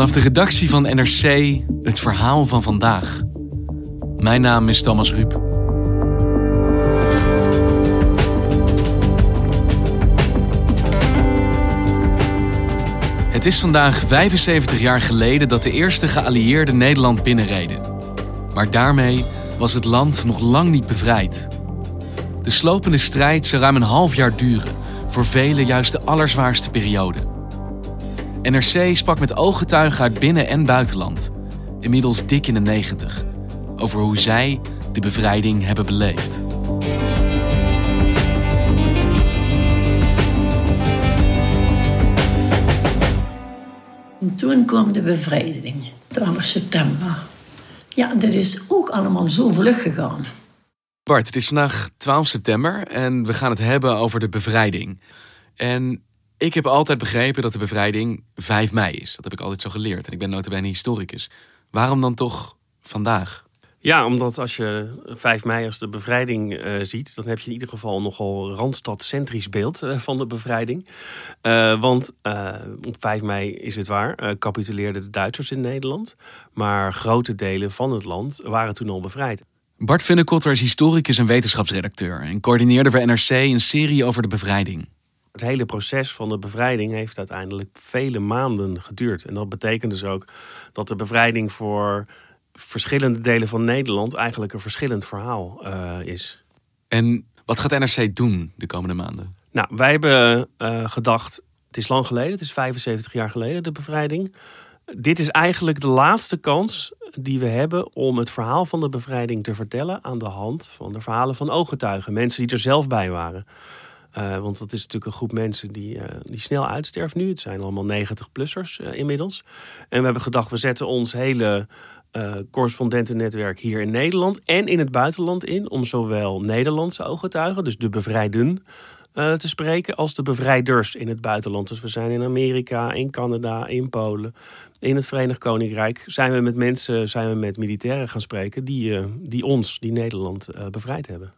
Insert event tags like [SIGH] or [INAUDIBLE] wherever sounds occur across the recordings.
Vanaf de redactie van NRC het verhaal van vandaag. Mijn naam is Thomas Ruip. Het is vandaag 75 jaar geleden dat de eerste geallieerden Nederland binnenreden. Maar daarmee was het land nog lang niet bevrijd. De slopende strijd zou ruim een half jaar duren, voor velen juist de allerzwaarste periode. NRC sprak met ooggetuigen uit binnen- en buitenland, inmiddels dik in de 90, over hoe zij de bevrijding hebben beleefd. En toen kwam de bevrijding, 12 september. Ja, dat is ook allemaal zo vlug gegaan. Bart, het is vandaag 12 september en we gaan het hebben over de bevrijding. En ik heb altijd begrepen dat de bevrijding 5 mei is. Dat heb ik altijd zo geleerd. En ik ben notabene historicus. Waarom dan toch vandaag? Ja, omdat als je 5 mei als de bevrijding eh, ziet, dan heb je in ieder geval nogal randstadcentrisch beeld eh, van de bevrijding. Eh, want op 5 mei is het waar, capituleerden de Duitsers in Nederland. Maar grote delen van het land waren toen al bevrijd. Bart Funnekotter is historicus en wetenschapsredacteur en coördineerde voor NRC een serie over de bevrijding. Het hele proces van de bevrijding heeft uiteindelijk vele maanden geduurd. En dat betekent dus ook dat de bevrijding voor verschillende delen van Nederland eigenlijk een verschillend verhaal uh, is. En wat gaat NRC doen de komende maanden? Nou, wij hebben uh, gedacht, het is lang geleden, het is 75 jaar geleden, de bevrijding. Dit is eigenlijk de laatste kans die we hebben om het verhaal van de bevrijding te vertellen aan de hand van de verhalen van ooggetuigen. Mensen die er zelf bij waren. Uh, want dat is natuurlijk een groep mensen die, uh, die snel uitsterft nu. Het zijn allemaal 90-plussers uh, inmiddels. En we hebben gedacht, we zetten ons hele correspondentennetwerk hier in Nederland en in het buitenland in. Om zowel Nederlandse ooggetuigen, dus de bevrijden, te spreken, als de bevrijders in het buitenland. Dus we zijn in Amerika, in Canada, in Polen, in het Verenigd Koninkrijk. Zijn we met mensen, zijn we met militairen gaan spreken die, die ons, die Nederland, bevrijd hebben.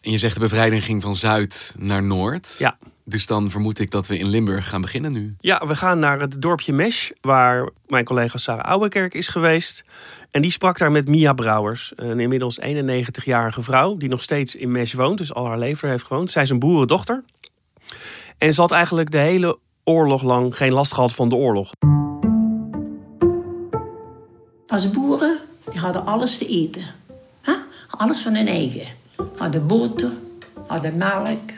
En je zegt de bevrijding ging van zuid naar noord. Ja. Dus dan vermoed ik dat we in Limburg gaan beginnen nu. Ja, we gaan naar het dorpje Mesch, waar mijn collega Sarah Ouwekerk is geweest. En die sprak daar met Mia Brouwers, een inmiddels 91-jarige vrouw... die nog steeds in Mesch woont, dus al haar leven heeft gewoond. Zij is een boerendochter. En ze had eigenlijk de hele oorlog lang geen last gehad van de oorlog. Als boeren, die hadden alles te eten. Huh? Alles van hun eigen hadden boter, hadden melk,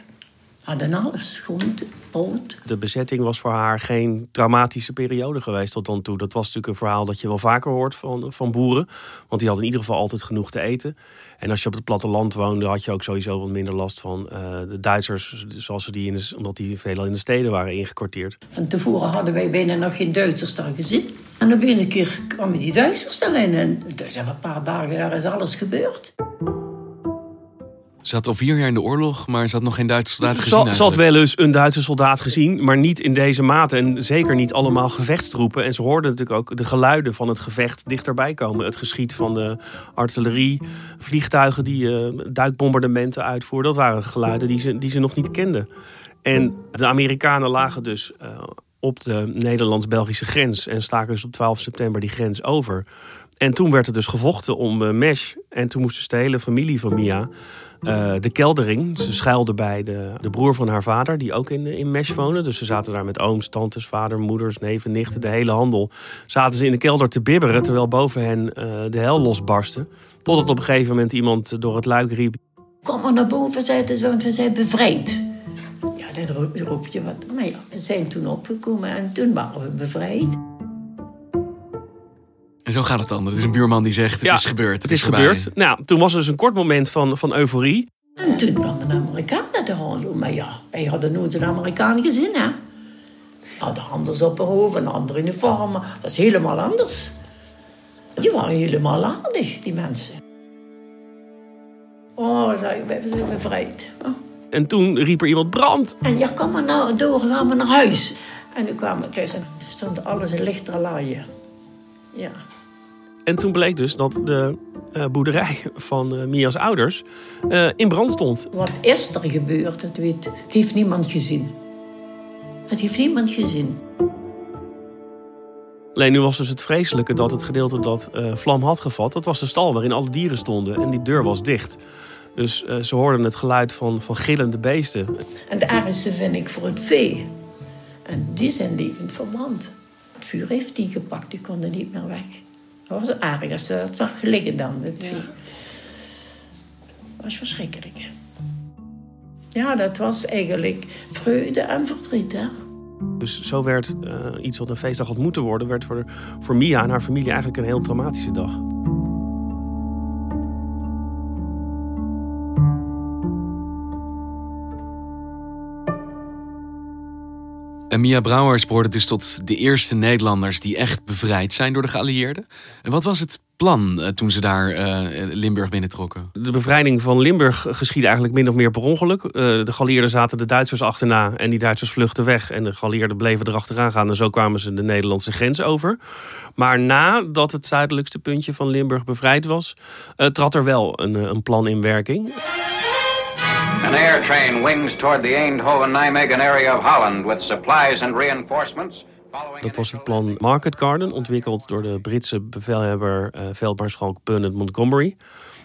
hadden alles, groente, brood. De bezetting was voor haar geen traumatische periode geweest tot dan toe. Dat was natuurlijk een verhaal dat je wel vaker hoort van, van boeren. Want die hadden in ieder geval altijd genoeg te eten. En als je op het platteland woonde, had je ook sowieso wat minder last van uh, de Duitsers, zoals ze die in de, omdat die veelal in de steden waren ingekwartierd. Van tevoren hadden wij bijna nog geen Duitsers daar gezien. En dan binnen een keer kwamen die Duitsers erin. En dus een paar dagen daar is alles gebeurd. Ze had al vier jaar in de oorlog, maar ze had nog geen Duitse soldaat gezien. Ze had wel eens een Duitse soldaat gezien, maar niet in deze mate. En zeker niet allemaal gevechtstroepen. En ze hoorde natuurlijk ook de geluiden van het gevecht dichterbij komen. Het geschiet van de artillerie, vliegtuigen die uh, duikbombardementen uitvoerden. Dat waren geluiden die ze, die ze nog niet kenden. En de Amerikanen lagen dus uh, op de Nederlands-Belgische grens. En staken dus op 12 september die grens over. En toen werd er dus gevochten om uh, Mesh. En toen moest dus de hele familie van Mia uh, de keldering. Ze schuilde bij de, de broer van haar vader, die ook in, in Mesh woonde. Dus ze zaten daar met ooms, tantes, vader, moeders, neven, nichten, de hele handel. Zaten ze in de kelder te bibberen, terwijl boven hen uh, de hel losbarstte. Totdat op een gegeven moment iemand door het luik riep... Kom maar naar boven, zeiden ze, want we zijn bevrijd. Ja, dat roep je wat. Maar ja, we zijn toen opgekomen en toen waren we bevrijd. En zo gaat het dan. Het is een buurman die zegt, het Ja, is gebeurd. Het is gebeurd. Nou, toen was er dus een kort moment van, van euforie. En toen kwamen de Amerikanen te handelen. Maar ja, wij hadden nooit een Amerikaan gezien, hè. Hadden anders op hun hoofd en andere uniformen. Dat is helemaal anders. Die waren helemaal aardig, die mensen. Oh, zei ik, we zijn bevrijd. Oh. En toen riep er iemand brand. En ja, kom maar nou door, gaan we naar huis. En toen kwamen we thuis en stond alles in lichtere laaien. Ja. En toen bleek dus dat de uh, boerderij [LAUGHS] van uh, Mia's ouders uh, in brand stond. Wat is er gebeurd? Dat weet, het heeft niemand gezien. Het heeft niemand gezien. Alleen nu was dus het vreselijke dat het gedeelte dat vlam had gevat... dat was de stal waarin alle dieren stonden en die deur was dicht. Dus ze hoorden het geluid van, van gillende beesten. En de ergste vind ik voor het vee. En die zijn levend verbrand. Het vuur heeft die gepakt, die konden niet meer weg. Dat was erg als ze dat zag liggen dan. Ja. was verschrikkelijk. Ja, dat was eigenlijk vreugde en verdriet. Hè? Dus zo werd uh, iets wat een feestdag had moeten worden, werd voor, voor Mia en haar familie eigenlijk een heel traumatische dag. Mia Brouwers behoorde dus tot de eerste Nederlanders die echt bevrijd zijn door de geallieerden. En wat was het plan uh, toen ze daar uh, Limburg binnentrokken? De bevrijding van Limburg geschiedde eigenlijk min of meer per ongeluk. Uh, de geallieerden zaten de Duitsers achterna en die Duitsers vluchtten weg. En de geallieerden bleven erachteraan gaan en zo kwamen ze de Nederlandse grens over. Maar nadat het zuidelijkste puntje van Limburg bevrijd was, trad er wel een, een plan in werking. An air train wings toward the Eindhoven-Nijmegen area of Holland with supplies and reinforcements. Dat was het plan Market Garden, ontwikkeld door de Britse bevelhebber uh, veldmaarschalk Bernard Montgomery.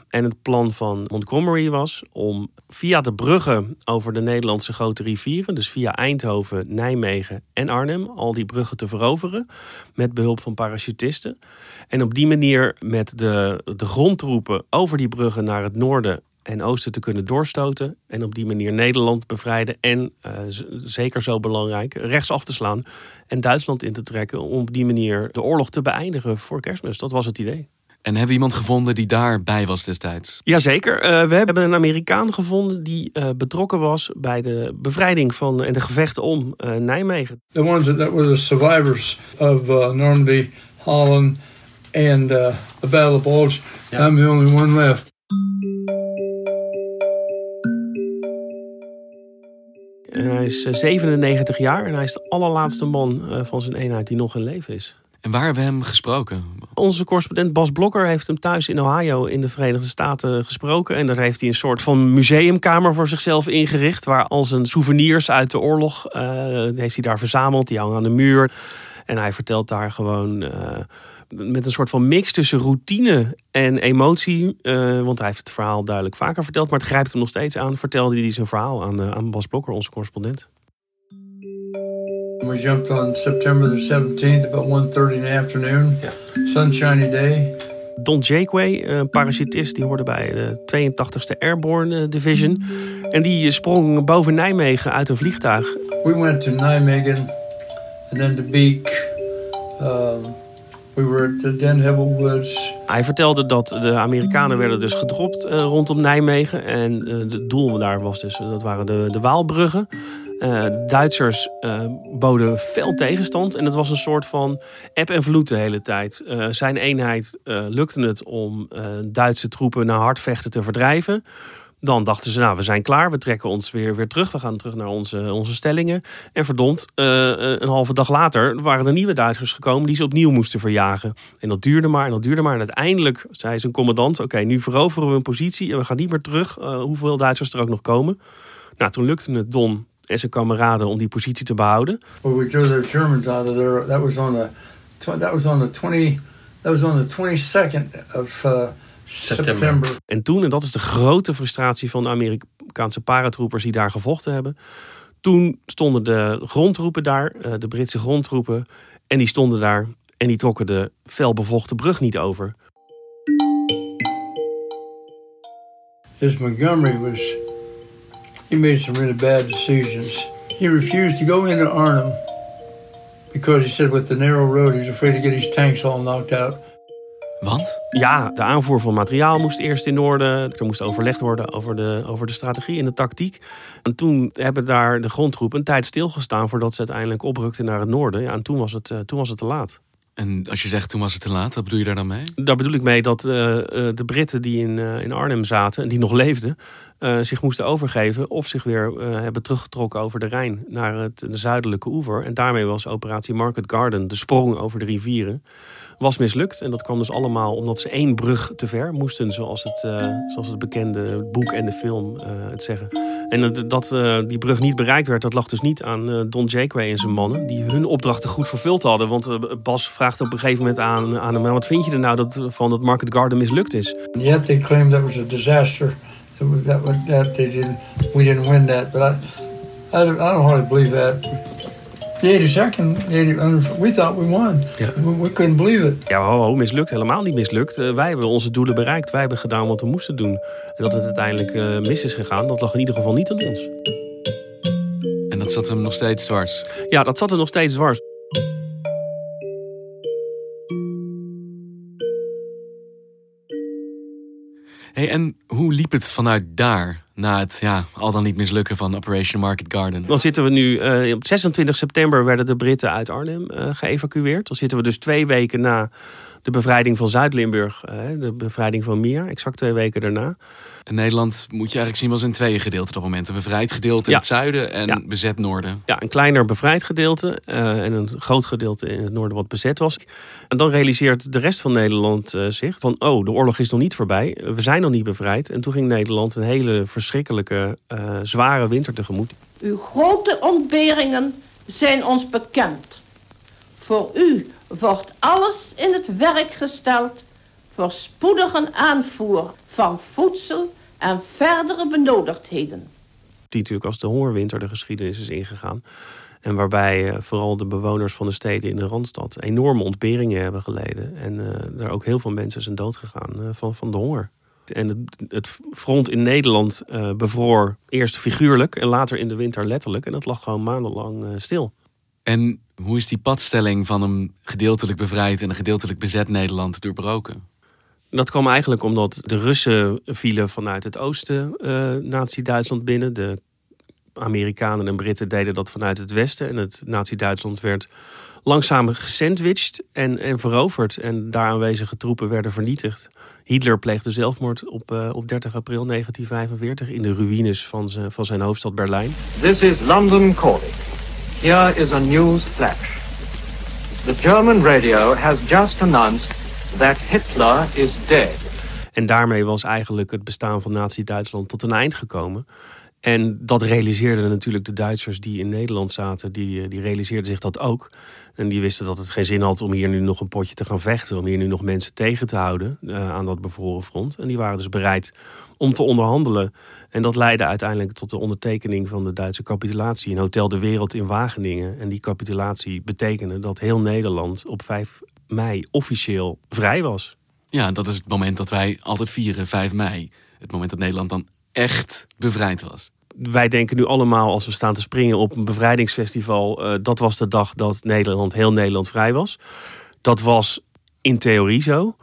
En het plan van Montgomery was om via de bruggen over de Nederlandse grote rivieren, dus via Eindhoven, Nijmegen en Arnhem, al die bruggen te veroveren met behulp van parachutisten. En op die manier met de, de grondtroepen over die bruggen naar het noorden en oosten te kunnen doorstoten. En op die manier Nederland bevrijden. En uh, zeker zo belangrijk, rechtsaf te slaan. En Duitsland in te trekken. Om op die manier de oorlog te beëindigen voor kerstmis. Dat was het idee. En hebben we iemand gevonden die daarbij was destijds? Jazeker. Uh, we hebben een Amerikaan gevonden die uh, betrokken was bij de bevrijding van en de gevechten om uh, Nijmegen. The ones that, that were the survivors of Normandy, Holland and the Battle of Bulge. Yeah. I'm the only one left. En hij is 97 jaar en hij is de allerlaatste man van zijn eenheid die nog in leven is. En waar hebben we hem gesproken? Onze correspondent Bas Blokker heeft hem thuis in Ohio in de Verenigde Staten gesproken. En daar heeft hij een soort van museumkamer voor zichzelf ingericht. Waar al zijn souvenirs uit de oorlog uh, heeft hij daar verzameld. Die hangen aan de muur. En hij vertelt daar gewoon uh, met een soort van mix tussen routine en emotie. Uh, want hij heeft het verhaal duidelijk vaker verteld. Maar het grijpt hem nog steeds aan. Vertelde hij zijn verhaal aan, aan Bas Blokker, onze correspondent. We jumped on September the 17th about 1.30 in the afternoon. Ja. Sunshiny day. Don Jakeway, een parachutist, die hoorde bij de 82e Airborne Division. En die sprong boven Nijmegen uit een vliegtuig. We went to Nijmegen and then to Beek. Um, we. Hij vertelde dat de Amerikanen werden dus gedropt uh, rondom Nijmegen. En het doel daar was dus, dat waren de, de Waalbruggen. Uh, Duitsers boden veel tegenstand. En het was een soort van eb en vloed de hele tijd. Zijn eenheid lukte het om Duitse troepen naar hardvechten te verdrijven. Dan dachten ze, nou, we zijn klaar. We trekken ons weer, weer terug. We gaan terug naar onze, onze stellingen. En verdomd, een halve dag later waren er nieuwe Duitsers gekomen... die ze opnieuw moesten verjagen. En dat duurde maar en dat duurde maar. En uiteindelijk zei zijn commandant... oké, nu veroveren we een positie en we gaan niet meer terug. hoeveel Duitsers er ook nog komen. Nou, toen lukte het Don en zijn kameraden om die positie te behouden. We drove the Germans out. That was on the that was on the That was on the 22nd of uh, September. September. En toen, en dat is de grote frustratie van de Amerikaanse paratroepers die daar gevochten hebben. Toen stonden de grondtroepen daar, eh, de Britse grondtroepen. En die stonden daar en die trokken de felbevochten brug niet over. This Montgomery was, he made some really bad decisions. He refused to go into Arnhem because he said with the narrow road, he was afraid to get his tanks all knocked out. Want? Ja, de aanvoer van materiaal moest eerst in orde. Er moest overlegd worden over de, over de strategie en de tactiek. En toen hebben daar de grondtroepen een tijd stilgestaan voordat ze uiteindelijk oprukten naar het noorden. Ja, en toen was het, eh, toen was het te laat. En als je zegt toen was het te laat, wat bedoel je daar dan mee? Daar bedoel ik mee dat eh, eh, de Britten die in, in Arnhem zaten en die nog leefden, zich moesten overgeven of zich weer hebben teruggetrokken over de Rijn naar het de zuidelijke oever. En daarmee was operatie Market Garden, de sprong over de rivieren, was mislukt. En dat kwam dus allemaal omdat ze één brug te ver moesten, zoals het, eh, zoals het bekende boek en de film eh, het zeggen. En dat, eh, die brug niet bereikt werd, dat lag dus niet aan Don Jakeway en zijn mannen, die hun opdrachten goed vervuld hadden. Want Bas vraagt op een gegeven moment aan, aan hem, "Maar wat vind je er nou dat, van dat Market Garden mislukt is? Yet they claimed that was a disaster. That, that, they didn't, we didn't win that. But I, I don't hardly believe that. The 82nd, the 80, we thought we won. Yeah. We, we couldn't believe it. Ja, ho, ho, mislukt, helemaal niet mislukt. Eh, wij hebben onze doelen bereikt, wij hebben gedaan wat we moesten doen. En dat het uiteindelijk eh, mis is gegaan, dat lag in ieder geval niet aan ons. En dat zat hem nog steeds dwars. Ja, dat zat er nog steeds dwars. Hoe liep het vanuit daar na het ja, al dan niet mislukken van Operation Market Garden? Dan zitten we nu, eh, op 26 september werden de Britten uit Arnhem eh, geëvacueerd. Dan zitten we dus twee weken na de bevrijding van Zuid-Limburg, eh, de bevrijding van Mier, exact twee weken daarna. In Nederland moet je eigenlijk zien als in tweeën gedeeld op dat moment. Een bevrijd gedeelte in Ja. het zuiden en Ja. bezet noorden. Ja, een kleiner bevrijd gedeelte eh, en een groot gedeelte in het noorden wat bezet was. En dan realiseert de rest van Nederland eh, zich van, oh, de oorlog is nog niet voorbij. We zijn nog niet bevrijd. En toen ging Nederland een hele verschrikkelijke, eh, zware winter tegemoet. Uw grote ontberingen zijn ons bekend. Voor u wordt alles in het werk gesteld voor spoedige aanvoer van voedsel en verdere benodigdheden. Die natuurlijk als de hongerwinter de geschiedenis is ingegaan. En waarbij eh, vooral de bewoners van de steden in de Randstad enorme ontberingen hebben geleden. En eh er ook heel veel mensen zijn doodgegaan eh, van, van de honger. En het, het front in Nederland eh, bevroor eerst figuurlijk en later in de winter letterlijk. En dat lag gewoon maandenlang stil. En hoe is die padstelling van een gedeeltelijk bevrijd en een gedeeltelijk bezet Nederland doorbroken? Dat kwam eigenlijk omdat de Russen vielen vanuit het oosten eh Nazi-Duitsland binnen. De Amerikanen en Britten deden dat vanuit het westen. En het Nazi-Duitsland werd langzaam gesandwiched en, en veroverd. En daar aanwezige troepen werden vernietigd. Hitler pleegde zelfmoord op, eh, op 30 april 1945 in de ruïnes van, zijn- van zijn hoofdstad Berlijn. This is London calling. Here is a news flash. The German radio has just announced that Hitler is dead. En daarmee was eigenlijk het bestaan van Nazi-Duitsland tot een eind gekomen. En dat realiseerden natuurlijk de Duitsers die in Nederland zaten, die, eh, die realiseerden zich dat ook. En die wisten dat het geen zin had om hier nu nog een potje te gaan vechten, om hier nu nog mensen tegen te houden eh, aan dat bevroren front. En die waren dus bereid om te onderhandelen. En dat leidde uiteindelijk tot de ondertekening van de Duitse capitulatie in Hotel de Wereld in Wageningen. En die capitulatie betekende dat heel Nederland op 5 mei officieel vrij was. Ja, dat is het moment dat wij altijd vieren, 5 mei. Het moment dat Nederland dan echt bevrijd was. Wij denken nu allemaal als we staan te springen op een bevrijdingsfestival. eh, dat was de dag dat Nederland, heel Nederland vrij was. Dat was in theorie zo.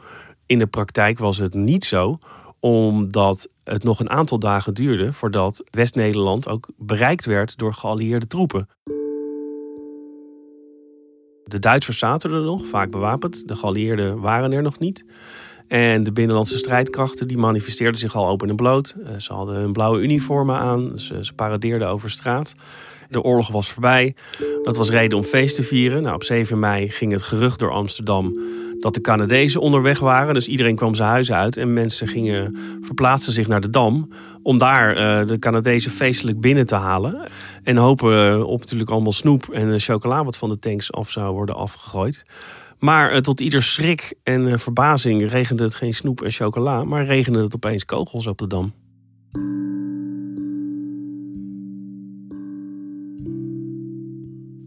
In de praktijk was het niet zo. Omdat het nog een aantal dagen duurde voordat West-Nederland ook bereikt werd door geallieerde troepen. De Duitsers zaten er nog, vaak bewapend. De geallieerden waren er nog niet. En de binnenlandse strijdkrachten die manifesteerden zich al open en bloot. Eh, Ze hadden hun blauwe uniformen aan. Ze, paradeerden over straat. De oorlog was voorbij. Dat was reden om feest te vieren. Nou, op 7 mei ging het gerucht door Amsterdam dat de Canadezen onderweg waren. Dus iedereen kwam zijn huis uit en mensen gingen, verplaatsten zich naar de Dam. Om daar eh, de Canadezen feestelijk binnen te halen. En hopen eh, op natuurlijk allemaal snoep en chocola wat van de tanks af zou worden afgegooid. Maar eh, tot ieder schrik en eh, verbazing regende het geen snoep en chocola, maar regende het opeens kogels op de dam.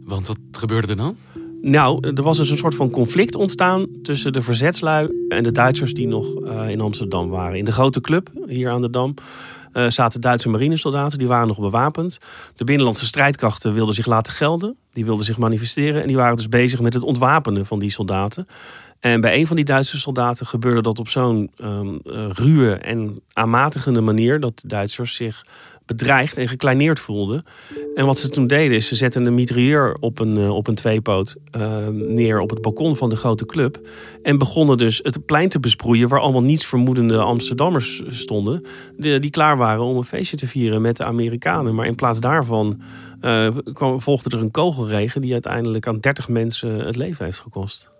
Want wat gebeurde er dan? Nou, er was dus een soort van conflict ontstaan tussen de verzetslui en de Duitsers die nog eh, in Amsterdam waren. In de grote club hier aan de Dam eh, zaten Duitse marinesoldaten, die waren nog bewapend. De binnenlandse strijdkrachten wilden zich laten gelden, die wilden zich manifesteren en die waren dus bezig met het ontwapenen van die soldaten. En bij een van die Duitse soldaten gebeurde dat op zo'n ehm, eh, ruwe en aanmatigende manier dat Duitsers zich bedreigd en gekleineerd voelden. En wat ze toen deden is ze zetten een mitrailleur op een, eh, op een tweepoot eh, neer op het balkon van de grote club. En begonnen dus het plein te besproeien waar allemaal niets vermoedende Amsterdammers stonden. Die, klaar waren om een feestje te vieren met de Amerikanen. Maar in plaats daarvan eh, volgde er een kogelregen die uiteindelijk aan 30 mensen het leven heeft gekost.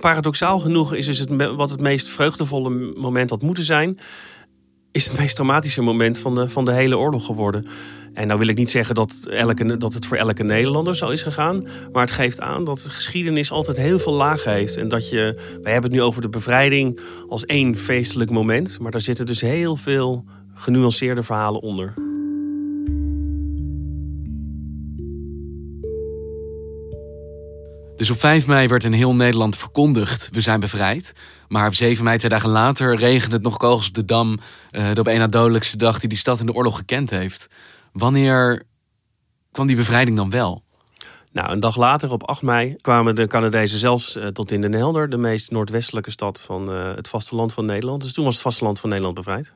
Paradoxaal genoeg is dus het, wat het meest vreugdevolle moment had moeten zijn, is het meest traumatische moment van de, van de hele oorlog geworden. En nou wil ik niet zeggen dat, elke, dat het voor elke Nederlander zo is gegaan. Maar het geeft aan dat de geschiedenis altijd heel veel lagen heeft. En dat je, wij hebben het nu over de bevrijding als één feestelijk moment. Maar daar zitten dus heel veel genuanceerde verhalen onder. Dus op 5 mei werd in heel Nederland verkondigd: we zijn bevrijd. Maar op 7 mei, twee dagen later, regende het nog kogels op de dam. eh, de op één na dodelijkste dag die die stad in de oorlog gekend heeft. Wanneer kwam die bevrijding dan wel? Nou, een dag later, op 8 mei, kwamen de Canadezen zelfs eh, tot in Den Helder, de meest noordwestelijke stad van eh, het vasteland van Nederland. Dus toen was het vasteland van Nederland bevrijd.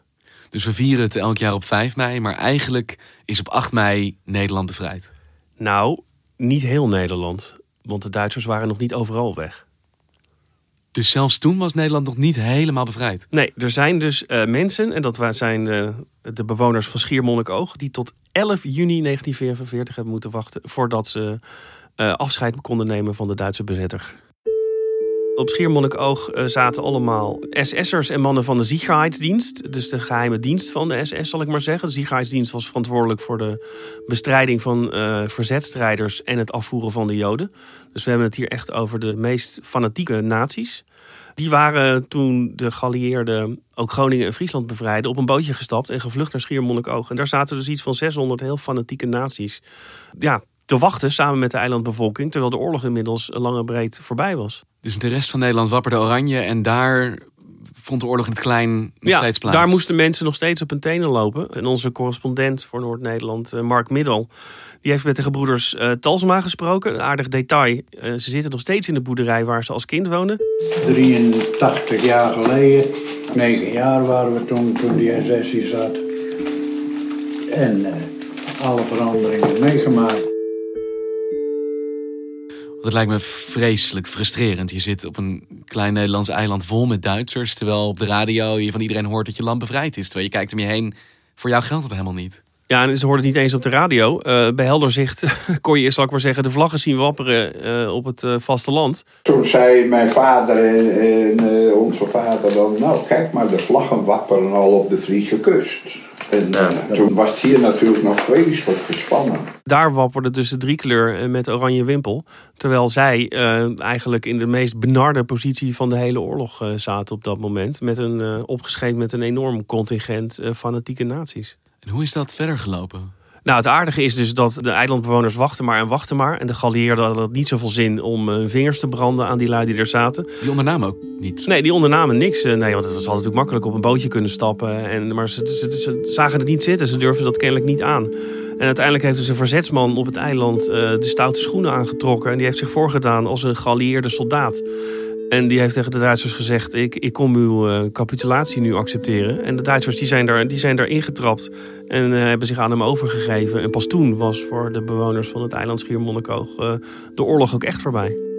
Dus we vieren het elk jaar op 5 mei, maar eigenlijk is op 8 mei Nederland bevrijd. Nou, niet heel Nederland, want de Duitsers waren nog niet overal weg. Dus zelfs toen was Nederland nog niet helemaal bevrijd. Nee, er zijn dus eh, mensen, en dat zijn eh, de bewoners van Schiermonnikoog, die tot 11 juni 1944 hebben moeten wachten voordat ze eh, afscheid konden nemen van de Duitse bezetter. Op Schiermonnikoog eh, zaten allemaal SS'ers en mannen van de Sicherheidsdienst. Dus de geheime dienst van de SS, zal ik maar zeggen. De Sicherheidsdienst was verantwoordelijk voor de bestrijding van eh verzetstrijders en het afvoeren van de Joden. Dus we hebben het hier echt over de meest fanatieke nazi's. Die waren toen de geallieerden ook Groningen en Friesland bevrijden... op een bootje gestapt en gevlucht naar Schiermonnikoog. En daar zaten dus iets van 600 heel fanatieke nazi's... Ja, te wachten samen met de eilandbevolking... terwijl de oorlog inmiddels lang en breed voorbij was. Dus de rest van Nederland wapperde oranje en daar vond de oorlog in het klein nog ja, steeds plaats. daar moesten mensen nog steeds op hun tenen lopen. En onze correspondent voor Noord-Nederland, eh, Mark Middel... die heeft met de gebroeders eh, Talsma gesproken. Een aardig detail. Eh, ze zitten nog steeds in de boerderij waar ze als kind woonden. 83 jaar geleden, 9 jaar waren we toen, toen die SS zat. En alle veranderingen meegemaakt. Dat lijkt me vreselijk frustrerend. Je zit op een klein Nederlands eiland vol met Duitsers... terwijl op de radio je van iedereen hoort dat je land bevrijd is. Terwijl je kijkt om je heen, voor jou geldt dat helemaal niet. Ja, en ze hoorden het niet eens op de radio. Eh, bij helder zicht [LAUGHS] kon je, zal ik maar zeggen, de vlaggen zien wapperen eh, op het eh, vasteland. Toen zei mijn vader en, en eh, onze vader dan, nou kijk maar, de vlaggen wapperen al op de Friese kust. En eh, toen was het hier natuurlijk nog vreselijk gespannen. Daar wapperde dus de driekleur eh, met oranje wimpel. Terwijl zij eh, eigenlijk in de meest benarde positie van de hele oorlog eh, zaten op dat moment. Met een, eh, opgeschreven met een enorm contingent eh, fanatieke naties. En hoe is dat verder gelopen? Nou, het aardige is dus dat de eilandbewoners wachten maar en wachten maar. En de geallieerden hadden niet zoveel zin om hun vingers te branden aan die lui die er zaten. Die ondernamen ook niet. Nee, die ondernamen niks. Eh, Nee, want het was altijd natuurlijk makkelijk op een bootje kunnen stappen. En, maar ze, ze, ze zagen het niet zitten. Ze durfden dat kennelijk niet aan. En uiteindelijk heeft dus een verzetsman op het eiland eh, de stoute schoenen aangetrokken. En die heeft zich voorgedaan als een geallieerde soldaat. En die heeft tegen de Duitsers gezegd: Ik, ik kom uw eh, capitulatie nu accepteren. En de Duitsers die zijn, daar, die zijn daar ingetrapt en eh, hebben zich aan hem overgegeven. En pas toen was voor de bewoners van het eiland Schiermonnikoog eh, de oorlog ook echt voorbij.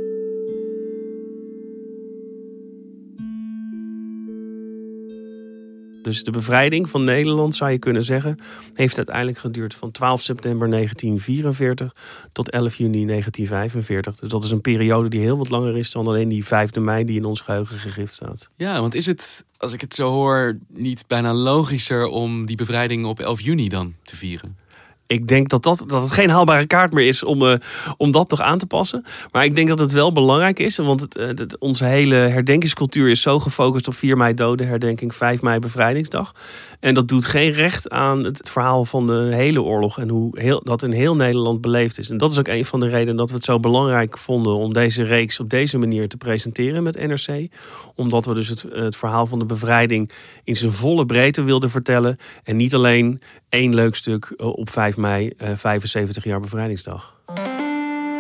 Dus de bevrijding van Nederland, zou je kunnen zeggen, heeft uiteindelijk geduurd van 12 september 1944 tot 11 juni 1945. Dus dat is een periode die heel wat langer is dan alleen die 5 mei die in ons geheugen gegrift staat. Ja, want is het, als ik het zo hoor, niet bijna logischer om die bevrijding op 11 juni dan te vieren? Ik denk dat, dat, dat het geen haalbare kaart meer is om, uh, om dat nog aan te passen. Maar ik denk dat het wel belangrijk is. Want het, het, eh, onze hele herdenkingscultuur is zo gefocust op 4 mei dodenherdenking, 5 mei bevrijdingsdag. En dat doet geen recht aan het verhaal van de hele oorlog. En hoe heel, dat in heel Nederland beleefd is. En dat is ook een van de redenen dat we het zo belangrijk vonden om deze reeks op deze manier te presenteren met NRC. Omdat we dus het, het verhaal van de bevrijding in zijn volle breedte wilden vertellen. En niet alleen één leuk stuk eh, op 5 mei, 75 jaar bevrijdingsdag.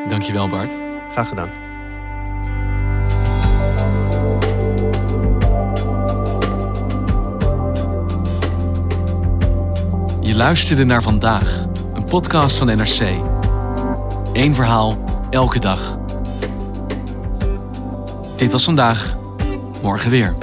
Dankjewel Bart. Graag gedaan. Je luisterde naar vandaag, een podcast van NRC. Eén verhaal, elke dag. Dit was vandaag, morgen weer.